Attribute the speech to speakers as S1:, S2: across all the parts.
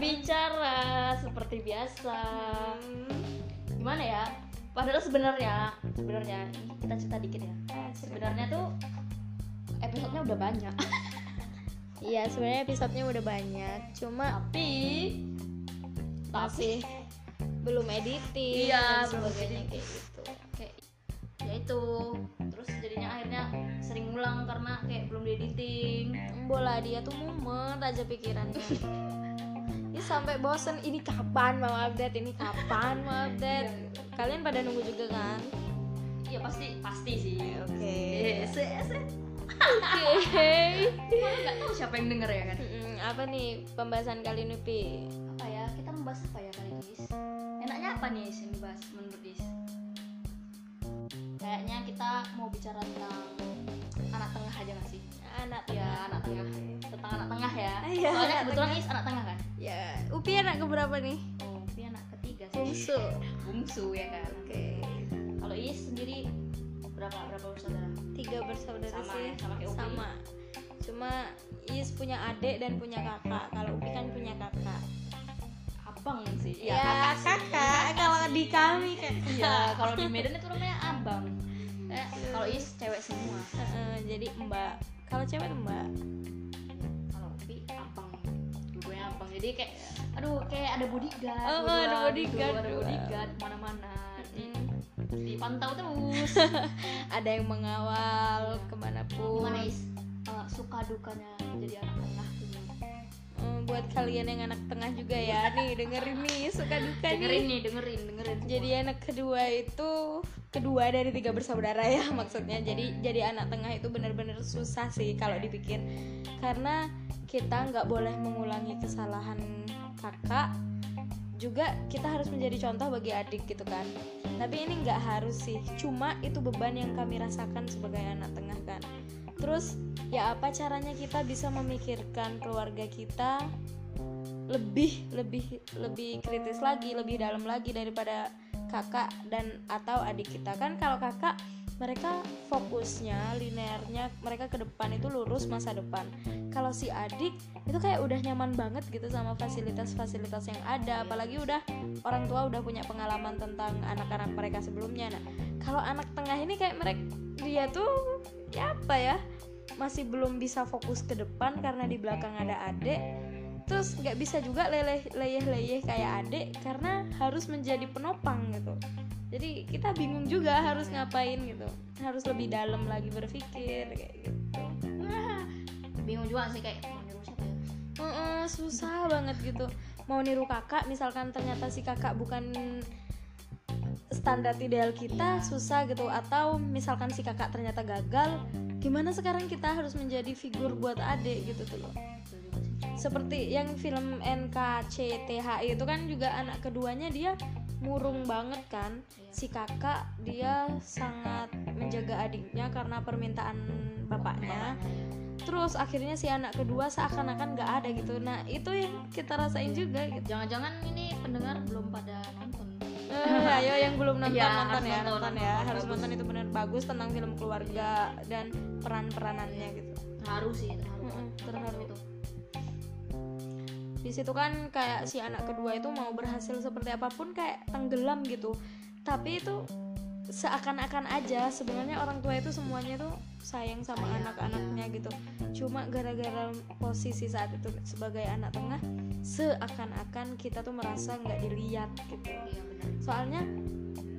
S1: berbicara seperti biasa
S2: Hmm.
S1: gimana ya padahal sebenarnya sebenarnya kita cerita dikit ya sebenarnya tuh episodenya udah banyak
S2: Iya sebenarnya episodenya udah banyak, cuma
S1: tapi
S2: masih belum editing
S1: Iya,
S2: dan
S1: belum
S2: sebagainya
S1: editing.
S2: kayak gitu.
S1: kayak ya itu terus jadinya akhirnya sering ngulang karena kayak belum diediting
S2: Bola dia tuh mumet aja pikirannya. Ini sampai bosen ini kapan mau update, ini kapan mau update. Kalian pada nunggu juga kan?
S1: iya pasti pasti sih
S2: Oke.
S1: Yes.
S2: Oke.
S1: Malah nggak tahu siapa yang denger ya kan
S2: apa nih pembahasan kali ini Pi?
S1: apa ya kita membahas apa ya kali ini enaknya apa nih yang dibahas menurut Is? Kayaknya kita mau bicara tentang anak tengah aja gak sih
S2: Anak
S1: ya anak tengah tentang anak tengah ya
S2: Iya,
S1: soalnya
S2: anak
S1: kebetulan
S2: tengah.
S1: Is anak tengah kan
S2: Ya, Upi anak keberapa nih?
S1: oh dia anak ketiga sih
S2: Bungsu.
S1: bungsu ya kan
S2: Oke.
S1: kalau Is sendiri berapa berapa bersaudara
S2: Tiga bersaudara
S1: Sama
S2: sih.
S1: ya, sama kayak Upi.
S2: Sama. Cuma Is punya adik dan punya kakak. Kalau Upi kan punya kakak.
S1: Abang sih.
S2: Ya,
S1: sih.
S2: kakak. Kalau di kami kan.
S1: iya kalau di Medan itu namanya abang. Eh, kalau Is cewek semua.
S2: Heeh, jadi Mbak. Kalau cewek Mbak.
S1: kalau Upi abang. Dua abang. Jadi kayak aduh kayak ada bodyguard.
S2: Oh,
S1: berdua
S2: ada bodyguard,
S1: gitu, ada bodyguard mana-mana di,
S2: Mm,
S1: dipantau terus.
S2: Ada yang mengawal ke mana pun.
S1: gimana Is? Eh, suka dukanya jadi anak tengah gitu
S2: buat kalian yang anak tengah juga ya, nih dengerin nih suka duka
S1: dengerin
S2: nih.
S1: nih dengerin dengerin semua.
S2: Jadi anak kedua itu kedua dari tiga bersaudara ya maksudnya. Jadi jadi anak tengah itu benar-benar susah sih kalau dipikir karena kita nggak boleh mengulangi kesalahan kakak juga kita harus menjadi contoh bagi adik gitu kan tapi ini nggak harus sih cuma itu beban yang kami rasakan sebagai anak tengah kan terus ya apa caranya kita bisa memikirkan keluarga kita lebih lebih lebih kritis lagi lebih dalam lagi daripada kakak dan atau adik kita? Kan kalau kakak mereka fokusnya linearnya mereka ke depan itu lurus masa depan. Kalau si adik itu kayak udah nyaman banget gitu sama fasilitas-fasilitas yang ada. Apalagi udah orang tua udah punya pengalaman tentang anak-anak mereka sebelumnya. Nah kalau anak tengah ini kayak mereka dia tuh ya apa ya masih belum bisa fokus ke depan karena di belakang ada adik terus nggak bisa juga leleh leyeh leyeh kayak adik karena harus menjadi penopang gitu. Jadi kita bingung juga harus ngapain gitu. Harus lebih dalam lagi berpikir kayak gitu.
S1: Bingung juga sih kayak mau niru siapa ya?
S2: Heeh, susah banget gitu. Mau niru kakak misalkan ternyata si kakak bukan standar ideal kita susah gitu. Atau misalkan si kakak ternyata gagal gimana sekarang kita harus menjadi figur buat adik gitu tuh? Loh seperti yang film NKCTHI itu kan juga anak keduanya dia murung banget kan. Si kakak dia sangat menjaga adiknya karena permintaan bapaknya. Terus akhirnya si anak kedua seakan-akan nggak ada gitu. Nah itu yang kita rasain juga gitu.
S1: Jangan-jangan ini pendengar belum pada nonton
S2: Eh, ayo yang belum nonton
S1: Iya,
S2: nonton
S1: harus
S2: ya
S1: nonton,
S2: nonton
S1: nonton,
S2: ya.
S1: nonton,
S2: harus
S1: bagus.
S2: nonton itu benar bagus tentang film keluarga dan peran-peranannya gitu.
S1: Terharu sih terharu
S2: terharu.
S1: itu
S2: di situ kan kayak si anak kedua itu mau berhasil seperti apa pun kayak tenggelam gitu. Tapi itu seakan-akan aja sebenarnya orang tua itu semuanya tuh sayang sama anak-anaknya gitu. Cuma gara-gara posisi saat itu sebagai anak tengah seakan-akan kita tuh merasa nggak dilihat gitu.
S1: Iya
S2: soalnya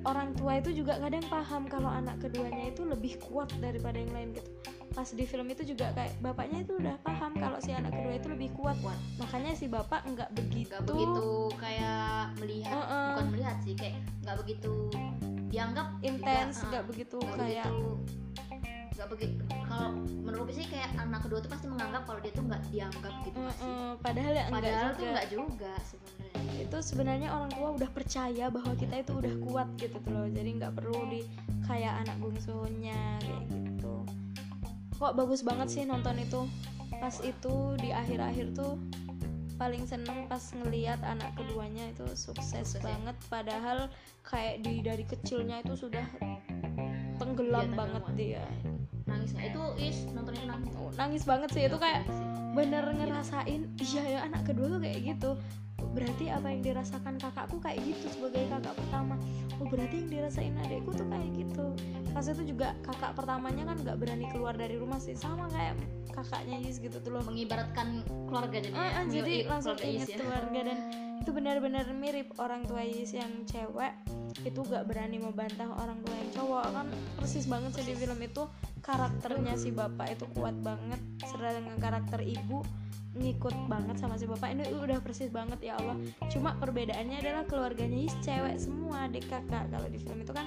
S2: orang tua itu juga kadang paham kalau anak keduanya itu lebih kuat daripada yang lain gitu. Pas di film itu juga kayak bapaknya itu udah paham kalau si anak kedua itu lebih kuat.
S1: Kuat.
S2: makanya si bapak nggak begitu
S1: nggak begitu kayak melihat.
S2: Heeh.
S1: bukan melihat sih kayak nggak begitu dianggap
S2: intens nggak
S1: ah,
S2: begitu
S1: nggak
S2: kayak
S1: nggak begitu kalau menurut sih kayak anak kedua tuh pasti menganggap kalau dia tuh nggak dianggap gitu
S2: "Mm-mm," padahal ya enggak
S1: padahal tuh
S2: juga.
S1: nggak juga sebenarnya.
S2: Itu sebenarnya orang tua udah percaya bahwa kita itu udah kuat gitu tuh loh jadi nggak perlu di kayak anak bungsunya kayak gitu. Kok bagus banget sih nonton itu? Pas itu di akhir-akhir tuh paling seneng pas ngeliat anak keduanya itu sukses,
S1: Sukses ya?
S2: banget. Padahal kayak di dari kecilnya itu sudah tenggelam
S1: Iya,
S2: banget dia.
S1: Nangis nggak itu is nonton itu nangis
S2: nangis banget sih. Itu kayak
S1: Nangis sih.
S2: bener ngerasain iya ya anak kedua tuh kayak gitu. Berarti apa yang dirasakan kakakku kayak gitu sebagai kakak pertama oh berarti yang dirasain adekku tuh kayak gitu. Pas itu juga kakak pertamanya kan nggak berani keluar dari rumah sih. Sama kayak kakaknya Yis gitu tuh loh.
S1: Mengibaratkan keluarga jadi
S2: Ah, ah, jadi
S1: Iya,
S2: langsung
S1: keluarga
S2: inget
S1: ya.
S2: keluarga dan itu benar-benar mirip orang tua Yis yang cewek itu gak berani membantah orang tua yang cowok. Kan persis banget sih di film itu karakternya si bapak itu kuat banget sedangkan karakter ibu ngikut banget sama si bapak. Ini udah persis banget ya Allah. Cuma perbedaannya adalah keluarganya Yis cewek semua adik kakak. Kalau di film itu kan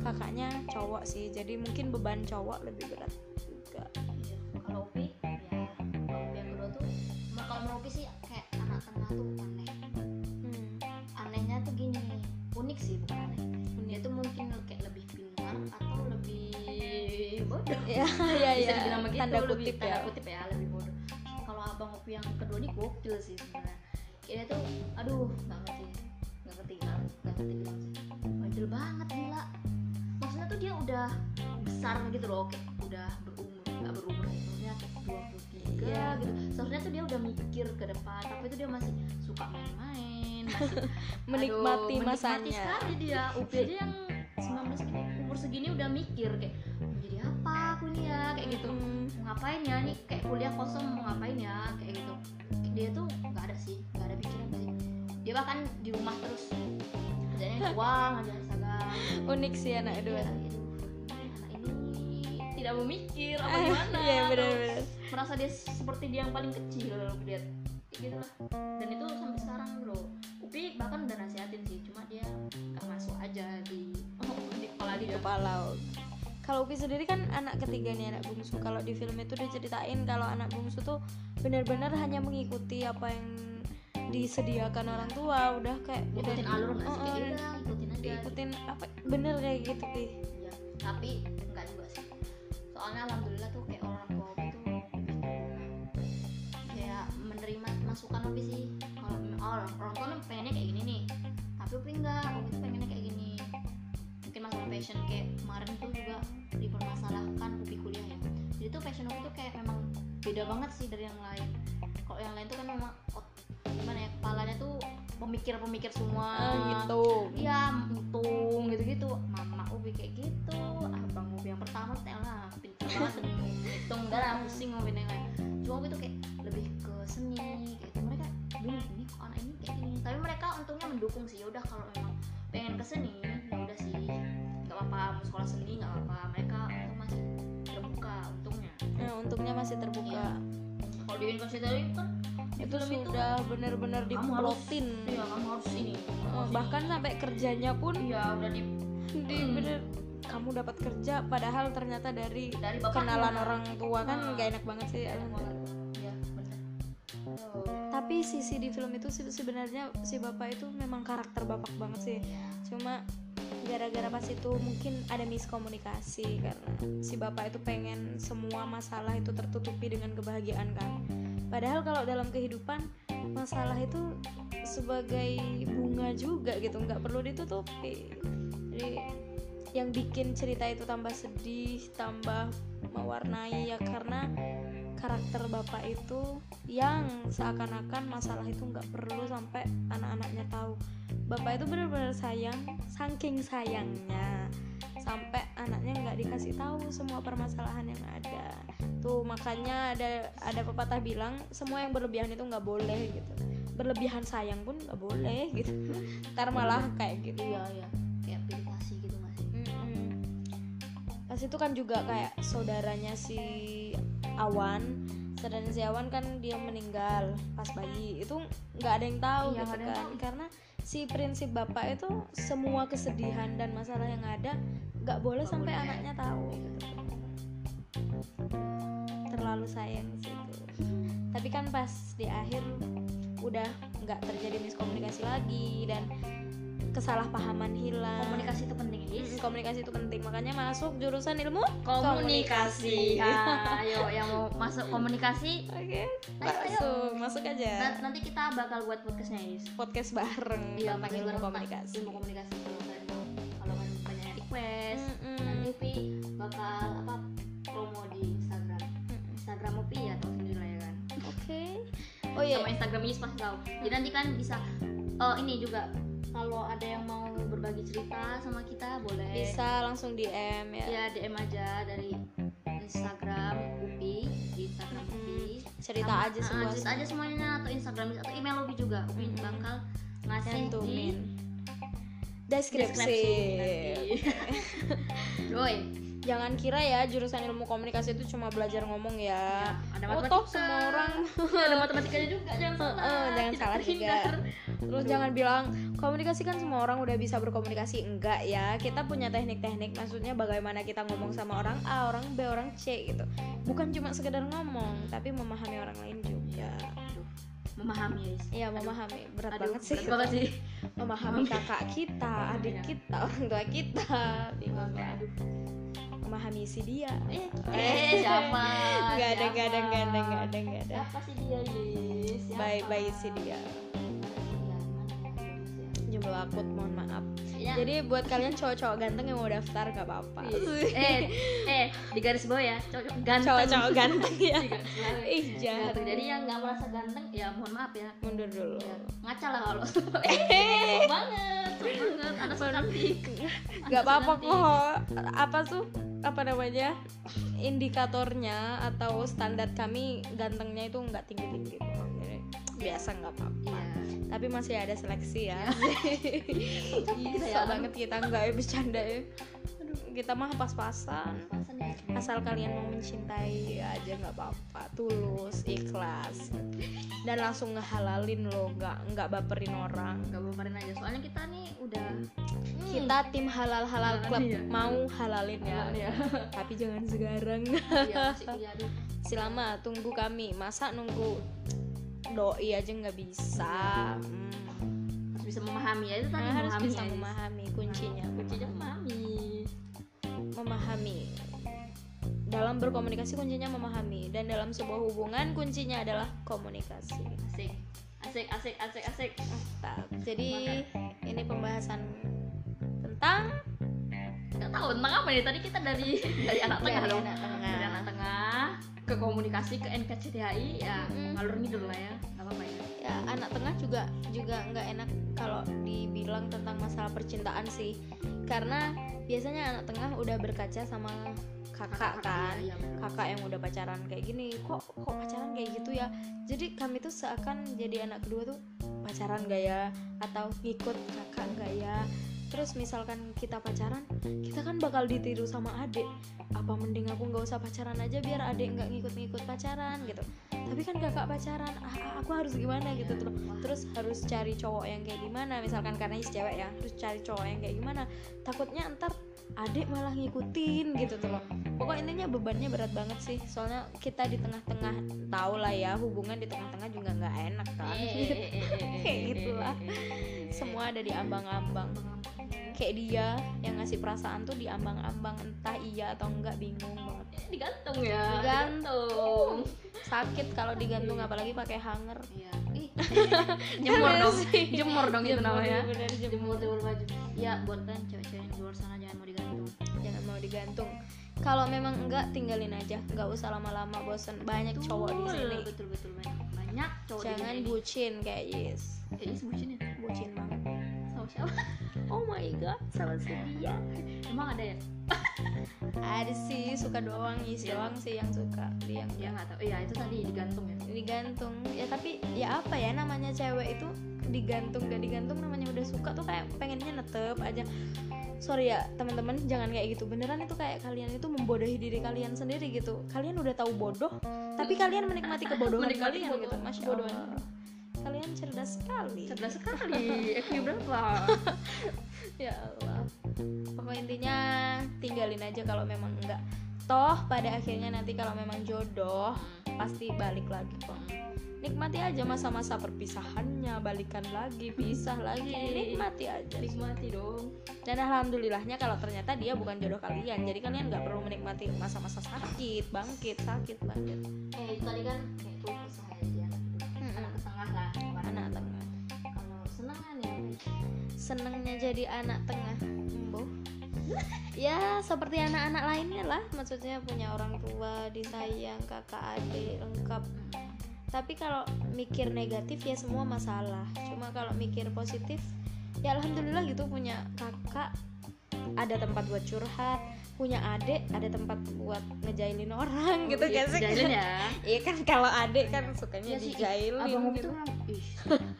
S2: kakaknya cowok sih jadi mungkin beban cowok lebih berat juga.
S1: Iya. kalau Upi ya yang kedua tuh mau- kalau menurut Upi sih kayak anak tengah tuh aneh.
S2: Hmm.
S1: anehnya tuh gini unik sih bukan aneh. Dia tuh mungkin kayak lebih pintar atau lebih bodoh.
S2: Ya ya
S1: bisa
S2: ya
S1: dibilang begitu
S2: tanda
S1: lebih
S2: kutip
S1: tanda
S2: ya.
S1: kutip ya yang kedua ini gokil sih sebenarnya. Dia tuh aduh nggak ngerti nggak ngerti nggak ngerti bandel banget gila. Maksudnya tuh dia udah besar gitu loh kayak udah berumur nggak berumur maksudnya kayak 23
S2: Iya.
S1: gitu. Seharusnya tuh dia udah mikir ke depan tapi itu dia masih suka main-main masih
S2: menikmati
S1: Aduh,
S2: masanya.
S1: sekali dia. Upi aja yang 19 segini umur segini udah mikir kayak ya kayak gitu.
S2: Hmm.
S1: mau ngapain ya? Nih kayak kuliah kosong mau ngapain ya? Kayak gitu. Dia tuh nggak ada sih nggak ada pikiran sih dia bahkan di rumah terus. Kerjanya uang aja Instagram
S2: unik sih anak dua.
S1: Iya, gitu. anak ini tidak memikir apa gimana
S2: iya benar-benar
S1: merasa dia seperti dia yang paling kecil kalau lihat. Gitu lah dan itu sampai sekarang bro. Upi bahkan udah nasihatin sih cuma dia nggak masuk aja di di kepala
S2: di
S1: dia.
S2: Kepala kalau Upi sendiri kan anak ketiga nih anak bungsu. Kalau di film itu diceritain kalau anak bungsu tuh benar-benar hanya mengikuti apa yang disediakan orang tua udah kayak
S1: ngikutin
S2: udah
S1: alur nggak sih
S2: oh,
S1: udah ikutin aja.
S2: Diikutin apa bener kayak gitu pi.
S1: Iya, tapi enggak juga sih. Soalnya alhamdulillah tuh kayak orang tua Upi tuh kayak menerima masukan Upi sih. Kalau orang orang tua nih pengennya kayak gini nih tapi Upi enggak. Upi tuh pengennya kayak gini masalah passion kayak kemarin tuh juga dipermasalahkan Upi kuliah ya jadi tuh passion Upi tuh kayak memang beda banget sih dari yang lain kalau yang lain tuh kan memang ot- gimana ya kepalanya tuh pemikir-pemikir semua
S2: Ah, gitu
S1: Iya, untung gitu-gitu. Mama Ubi kayak gitu. Abang Ubi yang pertama tuh lah pintar banget hitung enggak lah pusing ngomongin yang lain. Cuma Ubi tuh kayak lebih ke seni kayak gitu. Mereka bingung ini kok anak ini kayak gini. Tapi mereka untungnya mendukung sih. Ya udah kalau memang pengen ke seni, ya udah sih. Gak apa-apa mau sekolah seni gak apa-apa. Mereka untung masih terbuka untungnya.
S2: nah untungnya masih terbuka
S1: Iya. Kalau di Universitas kan
S2: itu
S1: itu
S2: sudah benar-benar diplotin
S1: Iya, kamu harus ini.
S2: Eh, bahkan sampai kerjanya pun
S1: iya udah di
S2: di bener kamu dapat kerja padahal ternyata dari
S1: dari
S2: kenalan orang tua kan
S1: Ah.
S2: gak enak banget sih alhamdulillah. Tapi sisi di film itu sebenarnya si bapak itu memang karakter bapak banget sih. Cuma gara-gara pas itu mungkin ada miskomunikasi karena si bapak itu pengen semua masalah itu tertutupi dengan kebahagiaan kan. Padahal kalau dalam kehidupan masalah itu sebagai bunga juga gitu nggak perlu ditutupi. Jadi yang bikin cerita itu tambah sedih tambah mewarnai ya karena karakter bapak itu yang seakan-akan masalah itu nggak perlu sampai anak-anaknya tahu. Bapak itu benar-benar sayang saking sayangnya sampai anaknya nggak dikasih tahu semua permasalahan yang ada. Tuh makanya ada ada pepatah bilang semua yang berlebihan itu nggak boleh gitu. Berlebihan sayang pun nggak boleh gitu. Ntar malah kayak gitu.
S1: Iya iya. Kayak pilih kasih gitu nggak sih?
S2: Mm-mm. pas itu kan juga kayak saudaranya si Awan. Saudaranya si Awan kan dia meninggal pas bayi. Itu nggak ada yang tahu
S1: Iya,
S2: gitu kan.
S1: tahu.
S2: karena si prinsip bapak itu semua kesedihan dan masalah yang ada nggak boleh sampai anaknya tahu gitu. Terlalu sayang sih itu tapi kan pas di akhir udah nggak terjadi miskomunikasi lagi dan kesalahpahaman hilang.
S1: Komunikasi itu penting guys
S2: Mm, komunikasi itu penting. Makanya masuk jurusan ilmu?
S1: Komunikasi. Nah, ayo yang mau masuk komunikasi.
S2: Oke
S1: ayo.
S2: masuk masuk aja.
S1: Nah, nanti kita bakal buat podcastnya guys
S2: podcast bareng
S1: iya
S2: tentang ilmu komunikasi.
S1: Ilmu komunikasi. Kalau kalian banyak request
S2: Mm-mm.
S1: nanti Upi bakal apa promo di Instagram. Instagram Upi ya tahu sendiri lah ya kan.
S2: Oke. Oh iya.
S1: sama Instagram Is pasti tahu. Jadi nanti kan bisa oh ini juga kalau ada yang mau berbagi cerita sama kita boleh.
S2: Bisa langsung DM ya.
S1: Ya DM aja dari Instagram Upi di Instagram Upi.
S2: Cerita
S1: Sama-
S2: aja
S1: ah,
S2: semua
S1: cerita aja semuanya atau Instagram atau email Upi juga. Upi
S2: Mm-mm.
S1: bakal ngasih di
S2: cantumin. deskripsi,
S1: Roy
S2: jangan kira ya jurusan ilmu komunikasi itu cuma belajar ngomong ya,
S1: ada
S2: oh
S1: matematika.
S2: toh semua orang.
S1: Ada matematikanya juga jangan salah.
S2: Eh, jangan
S1: Tidak
S2: salah juga.
S1: terhindar.
S2: terus jangan bilang komunikasi kan semua orang udah bisa berkomunikasi. Enggak ya kita punya teknik-teknik. Maksudnya bagaimana kita ngomong sama orang A orang B orang C gitu. Bukan cuma sekedar ngomong tapi memahami orang lain juga.
S1: Aduh, memahami guys
S2: Iya memahami. Berat
S1: Aduh,
S2: banget sih.
S1: berat banget sih.
S2: Memahami kakak kita adik
S1: Iya.
S2: kita orang tua kita. Bingung.
S1: Aduh
S2: memahami si dia.
S1: Eh, eh siapa?
S2: Nggak ada nggak ada nggak ada nggak ada nggak ada.
S1: Siapa sih dia Yis Siapa?
S2: bye bye si dia.
S1: Iya, ya?
S2: jumlah akut mohon maaf
S1: Ya.
S2: jadi buat kalian cowok-cowok ganteng yang mau daftar gak apa-apa.
S1: Eh eh di garis bawah ya cowok ganteng.
S2: Cowok-cowok ganteng ya ih jahat.
S1: Jadi yang nggak merasa ganteng ya mohon maaf ya.
S2: Mundur dulu.
S1: Ya, ngaca lah kalau eh banget banget. Anak secantik
S2: nggak apa-apa kok. Apa tuh? Apa namanya? Indikatornya atau standar kami gantengnya itu nggak tinggi tinggi biasa nggak apa-apa.
S1: Iya
S2: tapi masih ada seleksi ya. Bisa
S1: ya.
S2: banget kita nggak ya bercanda ya. Kita mah pas-pasan.
S1: Pasan ya.
S2: asal kalian mau mencintai aja nggak apa-apa. Tulus ikhlas. Dan langsung ngehalalin loh nggak nggak baperin orang.
S1: Nggak baperin aja. Soalnya kita nih udah
S2: kita tim halal halal club.
S1: iya.
S2: mau halalin ya,
S1: ya
S2: tapi jangan sekarang
S1: iya masih kuliah dulu
S2: selama tunggu kami. Masa nunggu doi aja nggak bisa. Hmm.
S1: harus bisa memahami ya itu tadi
S2: Nah, harus
S1: memahami
S2: bisa
S1: ya,
S2: memahami kuncinya
S1: kuncinya memahami.
S2: memahami. Dalam berkomunikasi kuncinya memahami. Dan dalam sebuah hubungan kuncinya adalah komunikasi.
S1: Asik. Asik asik asik asik.
S2: Mantap. jadi ini pembahasan tentang
S1: nggak tahu tentang apa nih tadi kita dari dari anak tengah
S2: Dari
S1: dong.
S2: anak tengah.
S1: dari anak tengah ke komunikasi ke NKCTHI ya ngalur ngidul lah ya nggak apa-apa ya.
S2: Ya anak tengah juga juga nggak enak kalau dibilang tentang masalah percintaan sih. Karena biasanya anak tengah udah berkaca sama kakak kan.
S1: iya, bener.
S2: kakak yang udah pacaran kayak gini kok kok pacaran kayak gitu ya? Jadi kami tuh seakan jadi anak kedua tuh pacaran gak ya? Atau ngikut kakak gak ya terus misalkan kita pacaran kita kan bakal ditiru sama adik. Apa mending aku nggak usah pacaran aja biar adik nggak ngikut-ngikut pacaran gitu. Tapi kan kakak pacaran ah, ah, aku harus gimana? Gitu tuh. Terus harus cari cowok yang kayak gimana? Misalkan karena is cewek ya terus cari cowok yang kayak gimana? Takutnya ntar adik malah ngikutin gitu tuh loh. Pokok intinya bebannya berat banget sih. Soalnya kita di tengah-tengah tahu lah ya hubungan di tengah-tengah juga nggak enak kan?
S1: Eh, eh, eh,
S2: Kayak gitulah. semua ada di ambang-ambang kayak dia yang ngasih perasaan tuh di ambang-ambang entah iya atau enggak bingung banget.
S1: Eh, digantung ya.
S2: Digantung. sakit kalau digantung apalagi pakai hanger.
S1: Iya. Jemur
S2: Bener
S1: dong. jemur dong itu namanya.
S2: Bener,
S1: jemur. Jemur baju. Ya buat kan cewek-cewek yang di luar sana jangan mau digantung.
S2: Jangan mau digantung. Kalau memang enggak tinggalin aja. Nggak usah lama-lama bosen. Banyak cowok di
S1: Betul,
S2: sini.
S1: betul betul. Banyak banyak cowok
S2: jangan
S1: di sini.
S2: bucin kayak Yes
S1: eh, ini bucin ya.
S2: Bucin banget.
S1: Sama siapa
S2: oh my god sama si dia
S1: emang ada ya?
S2: Ada sih suka doang Yes
S1: Iya.
S2: doang sih yang suka dia yang
S1: dia nggak tahu. Iya itu tadi digantung ya?
S2: Digantung. Ya tapi ya apa ya namanya cewek itu digantung gak digantung namanya udah suka tuh kayak pengennya netep aja. Sorry ya teman-teman jangan kayak gitu. Beneran itu kayak kalian itu membodohi diri kalian sendiri gitu. Kalian udah tahu bodoh tapi kalian menikmati kebodohan
S1: Menikmati
S2: kalian gitu.
S1: Kebodohan-
S2: masya
S1: kebodohan.
S2: Allah kalian cerdas sekali.
S1: Cerdas sekali. IQ berapa?
S2: Ya Allah. Pokok intinya? Tinggalin aja kalau memang enggak. Toh pada akhirnya nanti kalau memang jodoh pasti balik lagi kok. Nikmati aja masa-masa perpisahannya balikan lagi pisah lagi. Nikmati aja.
S1: nikmati dong.
S2: Dan alhamdulillahnya kalau ternyata dia bukan jodoh kalian jadi kalian nggak perlu menikmati masa-masa sakit bangkit sakit bangkit
S1: eh itu tadi kan kayak tuh usaha tengah lah
S2: anak tengah.
S1: kalau senang kan ya
S2: senengnya jadi anak tengah. Embo. ya seperti anak-anak lainnya lah. Maksudnya punya orang tua disayang kakak adik lengkap. Tapi kalau mikir negatif ya semua masalah. Cuma kalau mikir positif ya alhamdulillah gitu punya kakak. Ada tempat buat curhat punya adik ada tempat buat ngejailin orang gitu
S1: iya,
S2: kan sih.
S1: ya?
S2: Iya kan kalau adik kan sukanya
S1: sih,
S2: dijailin
S1: abang Obi
S2: gitu.
S1: memang ih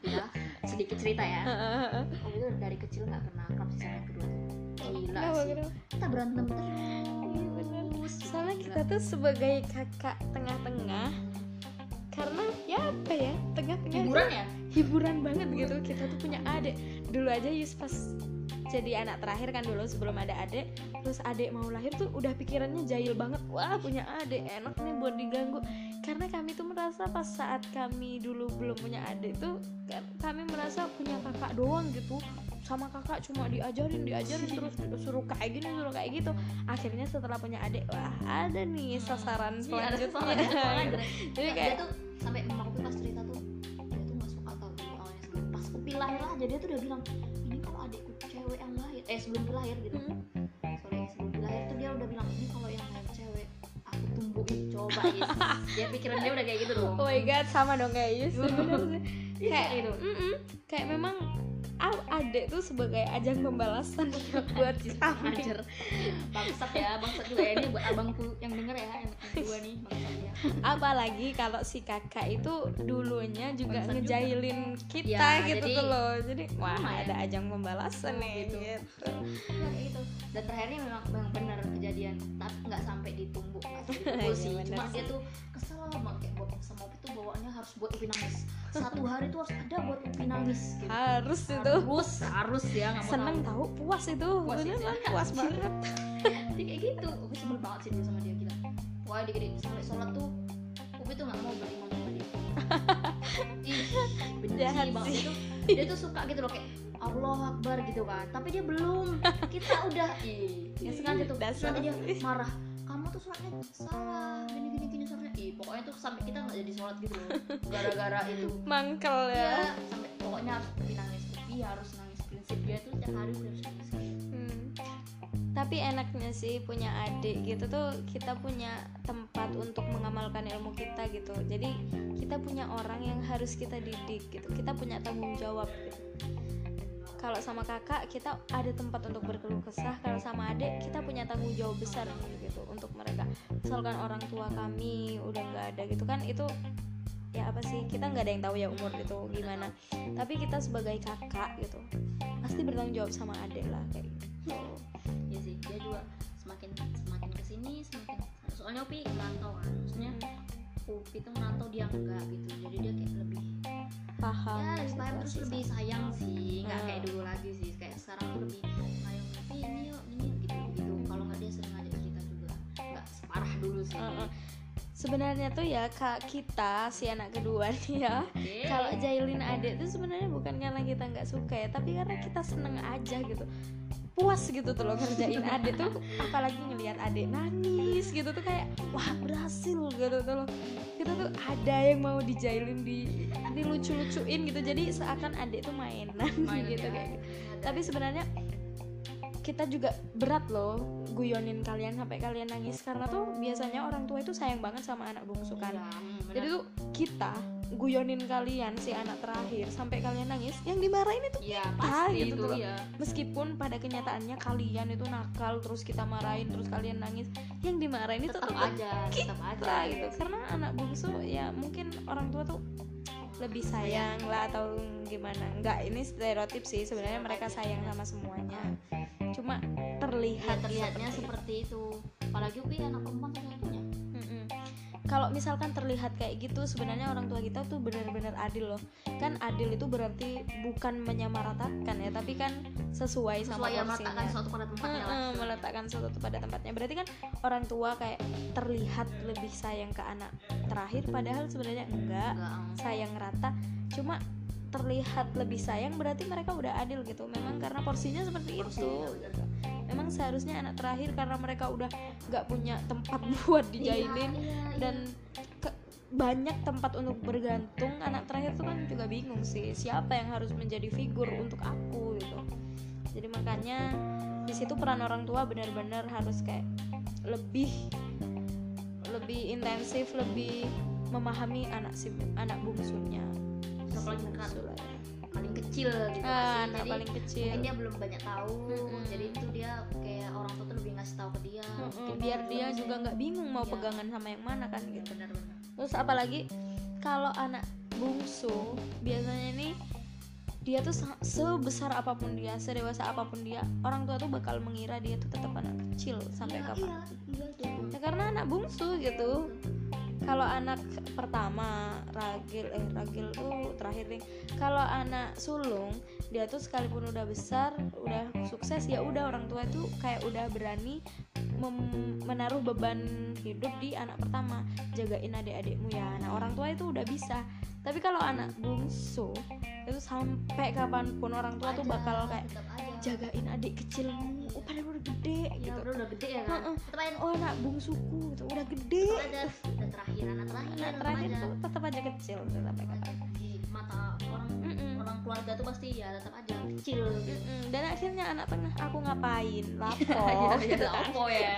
S1: ya sedikit cerita ya. Obi tuh dari kecil nggak pernah akrab sih sama kedua tuh. Gila sih. kita berantem terus.
S2: Iya, soalnya kita tuh sebagai kakak tengah-tengah karena ya apa ya tengah-tengah
S1: hiburan ya?
S2: hiburan banget gitu. Kita tuh punya adik. Dulu aja Yus pas jadi anak terakhir kan dulu sebelum ada adik. Terus adik mau lahir tuh udah pikirannya jahil banget. Wah punya adik enak nih buat diganggu. Karena kami tuh merasa pas saat kami dulu belum punya adik tuh kami merasa punya kakak doang gitu. Sama kakak cuma diajarin diajarin terus suruh kayak gini suruh kayak gitu. Akhirnya setelah punya adik wah ada nih sasaran
S1: Iya, ada
S2: selanjutnya. jadi kayak
S1: dia tuh sampai mama aku pas cerita tuh dia tuh nggak suka tau awalnya. Pas Upi lahir aja dia tuh udah bilang eh sebelum dia lahir gitu
S2: hmm,
S1: sorry sebelum dia lahir tuh dia udah bilang ini kalau yang lahir cewek aku tumbuhin coba dia pikiran dia udah kayak gitu dong
S2: Oh my god, sama dong kayak Yus. Sih.
S1: Iya,
S2: kayak
S1: gitu.
S2: mm-mm, kayak memang adek tuh sebagai ajang pembalasan buat kita.
S1: Anjir Bangsat ya Bangsat juga ya Ini buat abangku yang denger ya Yang kedua nih ya
S2: Apalagi kalau si kakak itu dulunya juga
S1: juga.
S2: ngejailin kita
S1: Ya,
S2: gitu
S1: jadi-
S2: tuh loh. Jadi wah
S1: Lumayan.
S2: ada ajang pembalasan nih
S1: Gitu.
S2: gitu.
S1: Kayak gitu Dan terakhirnya memang, memang benar kejadian Tapi nggak sampai ditumbuk dipukul
S2: Iya,
S1: sih Cuma
S2: sih.
S1: dia tuh kesel banget Kayak bawa sama Upi tuh bawaannya harus buat Upi nangis Satu hari tuh harus ada buat Upi nangis gitu.
S2: Harus itu.
S1: Harus Harus ya nggak
S2: Seneng
S1: tahu.
S2: puas itu.
S1: Puas itu.
S2: Beneran puas banget.
S1: Dia kayak gitu Upi sebel banget sih sama dia gila Wah dia gini Sampai sholat tuh Upi tuh nggak mau berimam sama dia Ih benci banget itu Dia tuh suka gitu loh kayak Allah Akbar gitu kan. Tapi dia belum. Kita udah Ih Ya sengaja tuh. Nanti dia marah Kamu tuh sholatnya salah Gini gini gini sholatnya. Ih pokoknya tuh sampai kita nggak jadi sholat gitu loh. Gara-gara itu.
S2: Mangkel ya.
S1: Ya sampai pokoknya harus Upi nangis. Upi harus nangis. Prinsip dia tuh setiap hari harus nangis.
S2: Tapi enaknya sih punya adik gitu tuh kita punya tempat untuk mengamalkan ilmu kita gitu. Jadi kita punya orang yang harus kita didik gitu. Kita punya tanggung jawab. Gitu. Kalau sama kakak kita ada tempat untuk berkeluh kesah. Kalau sama adik kita punya tanggung jawab besar gitu untuk mereka. Misalkan orang tua kami udah nggak ada gitu kan itu ya apa sih kita nggak ada yang tahu ya umur itu gimana. Tapi kita sebagai kakak gitu pasti bertanggung jawab sama adik lah kayak gitu.
S1: Juga semakin semakin ke sini semakin soalnya Upi merantau kan, maksudnya Upi tuh merantau dia enggak gitu, jadi dia kayak lebih
S2: paham
S1: ya lebih paham terus
S2: situasi
S1: lebih sayang sih, nggak
S2: Hmm.
S1: kayak dulu lagi sih, kayak sekarang tuh lebih sayang Upi ini yuk ini gitu gitu, kalau nggak dia sering ngajak cerita juga, nggak separah dulu sih.
S2: Heeh. sebenarnya tuh ya kak kita si anak kedua nih ya
S1: Oke.
S2: kalau jailin adik tuh sebenarnya bukan karena kita nggak suka ya tapi karena kita seneng aja gitu puas gitu tuh loh ngerjain adik tuh apalagi ngelihat adik nangis gitu tuh kayak wah berhasil gitu tuh loh kita tuh ada yang mau dijailin di dilucu-lucuin gitu. Jadi seakan adik tuh mainan,
S1: Mainan
S2: gitu
S1: ya.
S2: kayak gitu. Tapi sebenarnya kita juga berat loh guyonin kalian sampai kalian nangis. Karena tuh biasanya orang tua itu sayang banget sama anak bungsu kan
S1: hmm, benar.
S2: jadi tuh kita guyonin kalian si anak terakhir sampai kalian nangis yang dimarahin itu
S1: ya
S2: kita
S1: pasti
S2: gitu
S1: itu
S2: loh.
S1: ya.
S2: meskipun pada kenyataannya kalian itu nakal terus kita marahin terus kalian nangis yang dimarahin itu
S1: Tetap
S2: tetap
S1: aja, tetap aja.
S2: kita gitu karena anak bungsu ya mungkin orang tua tuh lebih sayang lah atau gimana enggak ini stereotip sih sebenarnya mereka sayang sama semuanya cuma
S1: Ya,
S2: terlihat
S1: terlihatnya
S2: seperti
S1: seperti itu. Apalagi Upi anak perempuan satu-satunya.
S2: Kalau misalkan terlihat kayak gitu, sebenarnya orang tua kita tuh benar-benar adil loh. Kan adil itu berarti bukan menyamaratakan ya, tapi kan sesuai, sama
S1: Sesuai yang
S2: porsinya.
S1: meletakkan suatu pada tempatnya.
S2: Heeh, meletakkan sesuatu pada tempatnya. Berarti kan orang tua kayak terlihat lebih sayang ke anak terakhir, padahal sebenarnya enggak,
S1: Enggak,
S2: sayang rata. Cuma terlihat lebih sayang berarti mereka udah adil gitu. Memang karena porsinya seperti itu.
S1: Porsinya,
S2: gitu. Memang seharusnya anak terakhir karena mereka udah nggak punya tempat buat dijailin
S1: Iya, iya, iya.
S2: dan ke- banyak tempat untuk bergantung anak terakhir tuh kan juga bingung sih siapa yang harus menjadi figur untuk aku gitu. Jadi makanya di situ peran orang tua benar-benar harus kayak lebih lebih intensif lebih memahami anak si anak bungsunya.
S1: Terus paling kecil gitu
S2: Ah,
S1: sih.
S2: anak
S1: jadi
S2: paling kecil.
S1: mungkin dia belum banyak tahu.
S2: Mm-mm.
S1: jadi itu dia kayak orang tua tuh lebih ngasih tahu ke dia. Mungkin
S2: biar
S1: gitu
S2: dia
S1: sih.
S2: juga nggak bingung mau
S1: Iya.
S2: pegangan sama yang mana kan gitu.
S1: Benar-benar
S2: terus apalagi kalau anak bungsu biasanya nih dia tuh sa- sebesar apa pun dia sedewasa apa pun dia orang tua tuh bakal mengira dia tuh tetap anak kecil sampai
S1: iya,
S2: kapan.
S1: iya iya tuh
S2: ya karena anak bungsu gitu kalau anak pertama ragil eh ragil tuh terakhir nih. Kalau anak sulung dia tuh sekalipun udah besar udah sukses ya udah orang tua itu kayak udah berani menaruh beban hidup di anak pertama. Jagain adik-adikmu ya. Nah orang tua itu udah bisa. Tapi kalau anak bungsu itu sampai kapan pun orang tua tuh bakal kayak jagain adik kecilmu. Padahal gede
S1: ya
S2: gitu.
S1: udah udah gede ya kan?
S2: Heeh.
S1: tetap aja
S2: oh anak bungsuku gitu. Udah gede.
S1: tetap aja udah terakhir anak terakhir
S2: anak
S1: tetap
S2: terakhir
S1: aja.
S2: tuh tetap aja kecil sampai kapan.
S1: di mata orang
S2: Mm-mm.
S1: orang keluarga tuh pasti ya tetap aja kecil. Gitu
S2: Mm-mm. dan akhirnya anak tengah aku ngapain? Lapor. Gitu kan
S1: apa ya.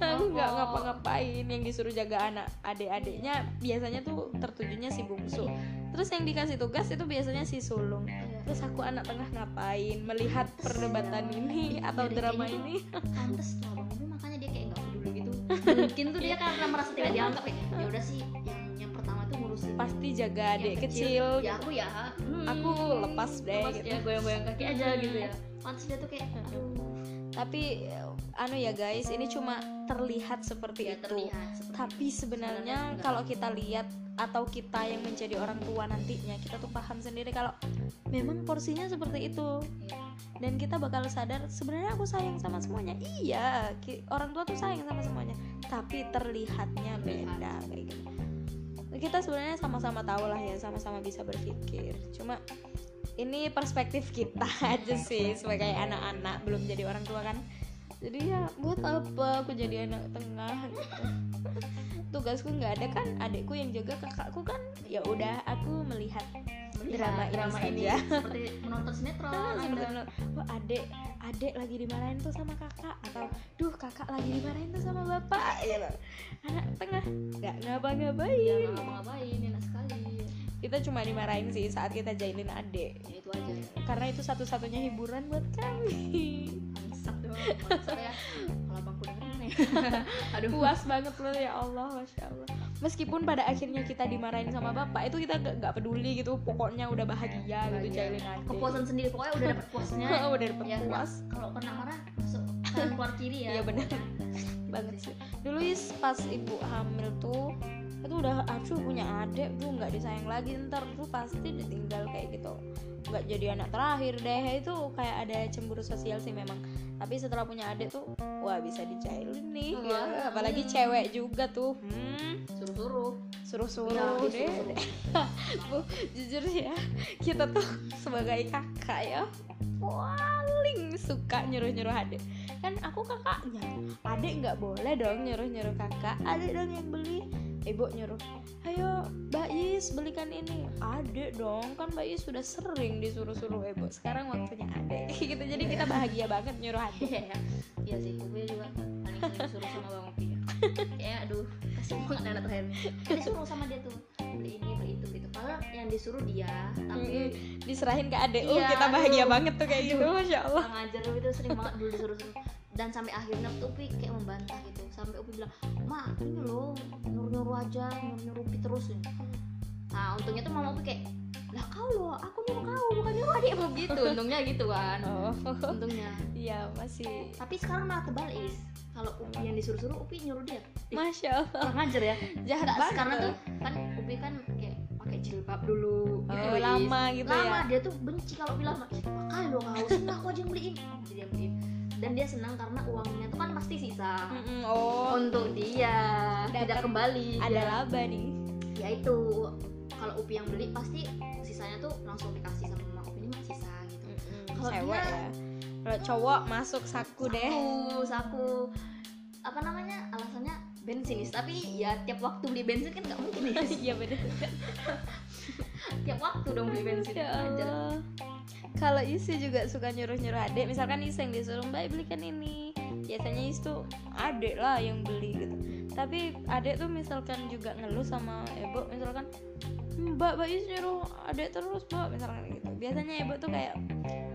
S2: Aku nggak ngapa-ngapain yang disuruh jaga anak adik-adiknya biasanya tuh tertujunya si bungsu. Terus yang dikasih tugas itu biasanya si sulung. Terus aku anak tengah ngapain? Melihat perdebatan ini atau
S1: Jadi
S2: drama ini.
S1: pantes Umi makanya dia kayak nggak peduli gitu. Mungkin tuh dia karena merasa tidak dianggap kayak ya udah sih yang yang pertama tuh ngurusin
S2: pasti jaga adik kecil,
S1: ya
S2: gitu.
S1: aku ya. Hmm,
S2: aku lepas deh
S1: lepas
S2: gitu.
S1: ya goyang-goyang kaki aja
S2: Hmm.
S1: gitu ya. Pantes dia tuh kayak aduh.
S2: Tapi anu ya guys ini cuma terlihat seperti
S1: ya
S2: itu.
S1: terlihat seperti
S2: tapi sebenarnya kalau kita lihat atau kita yang menjadi orang tua nantinya kita tuh paham sendiri kalau memang porsinya seperti itu.
S1: Iya.
S2: dan kita bakal sadar sebenarnya aku sayang sama semuanya. Iya orang tua tuh sayang sama semuanya tapi terlihatnya
S1: Terlihat.
S2: beda kayak gitu. Kita sebenarnya sama-sama tahu lah ya sama-sama bisa berpikir. Cuma ini perspektif kita aja sih sebagai anak-anak belum jadi orang tua kan jadi ya buat apa aku jadi anak tengah gitu. Tugasku nggak ada kan adikku yang jaga kakakku kan. Ya udah aku melihat drama ini
S1: drama ini
S2: saja.
S1: seperti menonton sinetron
S2: Ah,
S1: gitu.
S2: seperti bener. Wah adek adek lagi dimarahin tuh sama kakak atau duh kakak lagi dimarahin tuh sama bapak gitu. Anak tengah nggak
S1: ya
S2: ngapa-ngapain.
S1: Nggak ngapain enak sekali.
S2: Kita cuma dimarahin sih saat kita jahilin adek.
S1: Ya itu aja.
S2: Karena itu satu-satunya hiburan buat kami
S1: ya kalau dengerin nih. Aduh.
S2: Puas banget loh ya Allah masya Allah. Meskipun pada akhirnya kita dimarahin sama bapak itu kita nggak nggak peduli gitu pokoknya udah bahagia gitu
S1: Bahagia.
S2: jahilin adek
S1: kepuasan sendiri pokoknya udah dapet puasnya.
S2: Udah dapet
S1: ya
S2: puas.
S1: kalau kena marah masuk keluar kiri ya
S2: Iya, bener. banget sih. Dulu is pas ibu hamil tuh itu udah aduh punya adik tuh nggak disayang lagi. Ntar tuh pasti ditinggal kayak gitu. Nggak jadi anak terakhir deh. Itu kayak ada cemburu sosial sih memang tapi setelah punya adik tuh wah bisa dijailin nih.
S1: Wah.
S2: ya. apalagi cewek juga tuh. Hmm.
S1: Suruh-suruh.
S2: Suruh-suruh.
S1: Ya,
S2: deh
S1: disuruh-suruh.
S2: Bu, jujur ya kita tuh sebagai kakak ya paling suka nyuruh-nyuruh adik. Kan aku kakaknya adik nggak boleh dong nyuruh-nyuruh kakak. Adik dong yang beli ibu nyuruh ayo Mbak Is belikan ini. Adik dong kan Mbak Is sudah sering disuruh-suruh ibu. Sekarang waktunya adik gitu jadi kita bahagia banget nyuruh adik
S1: iya ya iya sih gue juga paling disuruh sama bang Opi ya aduh kasih banget anak terakhir nih dia disuruh sama dia tuh beli ini beli itu gitu. Padahal yang disuruh dia tapi
S2: diserahin ke adik oh
S1: Iya,
S2: kita bahagia
S1: aduh.
S2: banget tuh kayak gitu masya Allah.
S1: kurang ajar itu sering banget dulu disuruh-suruh dan sampai akhirnya tuh Upi kayak membantah gitu. Sampai Upi bilang ma ini loh nyuruh-nyuruh aja nyuruh-nyuruh Upi terus. Gitu. nah untungnya tuh mama Upi kayak lah kau loh aku nyuruh kau bukan nyuruh adikmu gitu untungnya gitu kan.
S2: Oh.
S1: Untungnya.
S2: Iya masih.
S1: Tapi sekarang malah kebalik is. Kalau Upi yang disuruh-suruh Upi nyuruh dia.
S2: Masya Allah.
S1: kurang ajar ya.
S2: Jahat
S1: Nggak,
S2: banget.
S1: karena tuh kan Upi kan kayak pakai jilbab dulu gitu
S2: Oh,
S1: Is.
S2: lama gitu
S1: lama
S2: ya
S1: dia tuh benci kalau bilang pakai lo kau senang aku aja yang beliin. Jadi dia beliin dan dia senang karena uangnya tuh kan pasti sisa
S2: Mm-mm, oh.
S1: untuk dia
S2: Dapat-
S1: tidak kembali.
S2: ada
S1: Ya.
S2: laba nih.
S1: Ya itu kalau Upi yang beli pasti sisanya tuh langsung dikasih sama mama Upi ini sisa gitu. Kalau
S2: cewek
S1: dia-
S2: ya. Kalau cowok masuk saku deh.
S1: Saku saku. Apa namanya? Alasannya bensin. Is. tapi ya tiap waktu beli bensin kan nggak mungkin ya.
S2: Iya bener
S1: tiap waktu dong beli bensin.
S2: Ya
S1: aja.
S2: Kalau isi juga suka nyuruh nyuruh adik misalkan isi yang disuruh mbak belikan ini. Biasanya itu adek lah yang beli gitu. Tapi adek tuh misalkan juga ngeluh sama ibu misalkan mbak mbak Is nyuruh adek terus mbak misalkan gitu. Biasanya ibu tuh kayak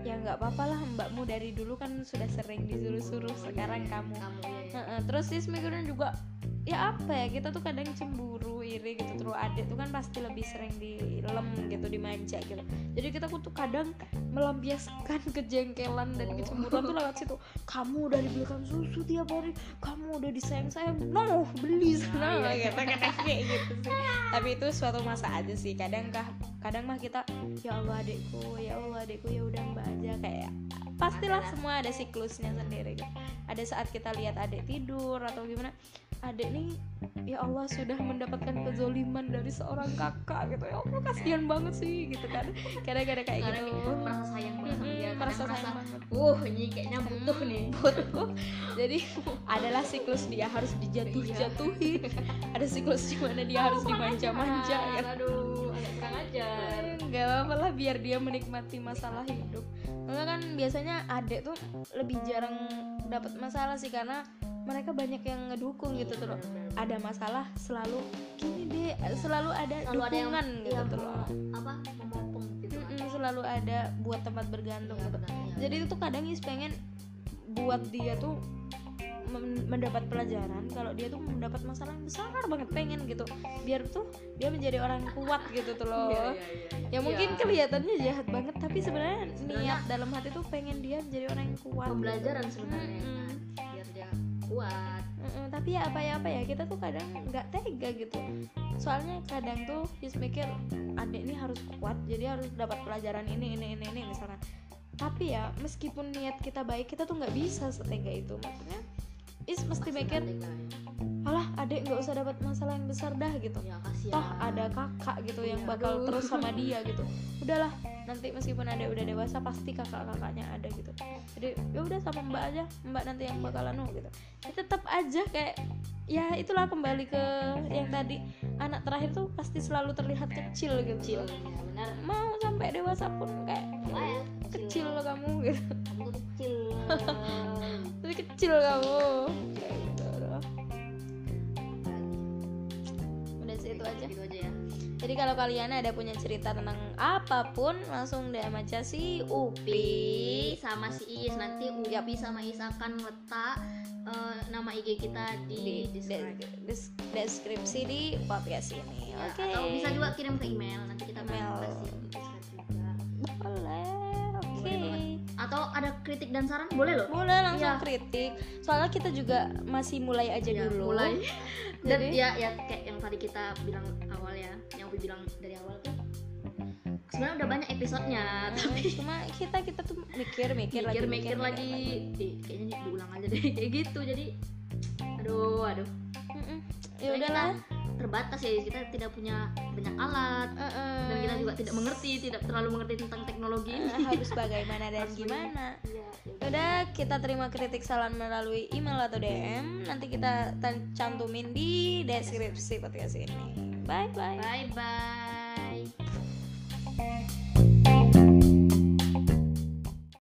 S2: ya nggak apa-apa lah mbakmu dari dulu kan sudah sering disuruh-suruh sekarang kamu.
S1: Kamu ya,
S2: terus sih mikirnya juga ya apa ya kita tuh kadang cemburu iri gitu terus adik tuh kan pasti lebih sering dilem gitu dimanja gitu. Jadi kita tuh kadang melampiaskan kejengkelan dan kecemburuan tuh lewat situ. Kamu udah dibelikan susu tiap hari kamu udah disayang-sayang no beli. Sana
S1: iya.
S2: gitu. kadang kayak gitu sih. Tapi itu suatu masa aja sih kadang kah kadang mah kita ya Allah adikku ya Allah adikku ya udah mbak aja. Kayak pastilah semua ada siklusnya sendiri gitu. Ada saat kita lihat adik tidur atau gimana adik nih ya Allah sudah mendapatkan kezoliman dari seorang kakak gitu. Ya Allah kasihan banget sih gitu kan. Kadang-kadang kayak
S1: Kadang
S2: gitu.
S1: kita merasa sayang banget sama dia
S2: merasa sayang banget.
S1: Uh ini kayaknya butuh nih
S2: butuh jadi adalah siklus dia harus dijatuh-jatuhin ada siklus di mana dia harus dimanja-manja gitu.
S1: aduh agak kurang ajar.
S2: Nggak apa-apa lah biar dia menikmati masalah hidup. Karena kan biasanya adek tuh lebih jarang dapat masalah sih karena mereka banyak yang ngedukung gitu tuh loh. ada masalah selalu gini deh selalu ada
S1: selalu ada yang
S2: dukungan gitu
S1: yang
S2: tuh loh
S1: apa memopong gitu kan.
S2: Mm-mm, selalu ada buat tempat bergantung
S1: Iya,
S2: gitu
S1: benar, iya.
S2: jadi itu kadang Is pengen buat dia tuh men- mendapat pelajaran kalau dia tuh mendapat masalah yang besar banget pengen gitu biar tuh dia menjadi orang kuat gitu tuh loh
S1: Iya, iya, iya, iya.
S2: ya mungkin
S1: Iya.
S2: kelihatannya jahat banget tapi sebenarnya
S1: Sebenarnya-
S2: niat dalam hati tuh pengen dia menjadi orang yang kuat gitu.
S1: pembelajaran sebenarnya
S2: Mm-mm.
S1: kan biar dia kuat.
S2: Mm-mm, tapi ya apa ya apa ya kita tuh kadang nggak tega gitu. Soalnya kadang tuh Yus mikir adik ini harus kuat jadi harus dapat pelajaran ini ini ini ini misalkan tapi ya meskipun niat kita baik kita tuh nggak bisa setega itu. Maksudnya Is mesti mikir
S1: ya.
S2: alah adik nggak usah dapat masalah yang besar dah gitu.
S1: Ya kasihan.
S2: Toh ada kakak gitu yang
S1: Iya,
S2: bakal
S1: aduh.
S2: terus sama dia gitu. Udahlah nanti meskipun ada udah dewasa pasti kakak kakaknya ada gitu. Jadi ya udah sama mbak aja mbak nanti yang bakalan nu gitu. Ya, tetap aja kayak ya itulah kembali ke yang tadi. Anak terakhir tuh pasti selalu terlihat kecil gitu.
S1: Kecil ya benar.
S2: Mau sampai dewasa pun kayak
S1: ya,
S2: kecil kamu gitu.
S1: Kamu tuh kecil.
S2: Tapi kecil kamu. Kayak gitu. Loh. udah sih itu aja.
S1: Gitu aja ya
S2: Jadi kalau kalian ada punya cerita tentang apa pun langsung DM aja si Upi.
S1: sama si Is nanti Upi sama Is akan letak eh, nama IG kita
S2: di
S1: di,
S2: de- des- deskripsi di podcast ini.
S1: Ya,
S2: Oke.
S1: atau bisa juga kirim ke email nanti kita
S2: Email. Boleh. Oke.
S1: Atau ada kritik dan saran boleh loh
S2: Boleh langsung
S1: Iya.
S2: kritik. Soalnya kita juga masih mulai aja
S1: Ya,
S2: dulu.
S1: mulai dan
S2: Jadi-
S1: ya ya kayak yang tadi kita bilang awal ya yang Upi bilang dari awal tuh sebenarnya udah banyak episodenya tapi
S2: Cuma kita kita tuh mikir mikir, lagi
S1: mikir-mikir lagi Ih, kayaknya diulang aja deh kayak gitu jadi aduh aduh
S2: Mm-mm. Ya
S1: Soalnya
S2: udahlah.
S1: terbatas ya kita tidak punya banyak alat dan kita juga tidak mengerti tidak terlalu mengerti tentang teknologi
S2: Eh, harus bagaimana dan
S1: Harus
S2: gimana.
S1: Iya, ya udah.
S2: Kita terima kritik saran melalui email atau DM. Nanti kita cantumin di deskripsi podcast ini. Bye bye.
S1: Bye bye.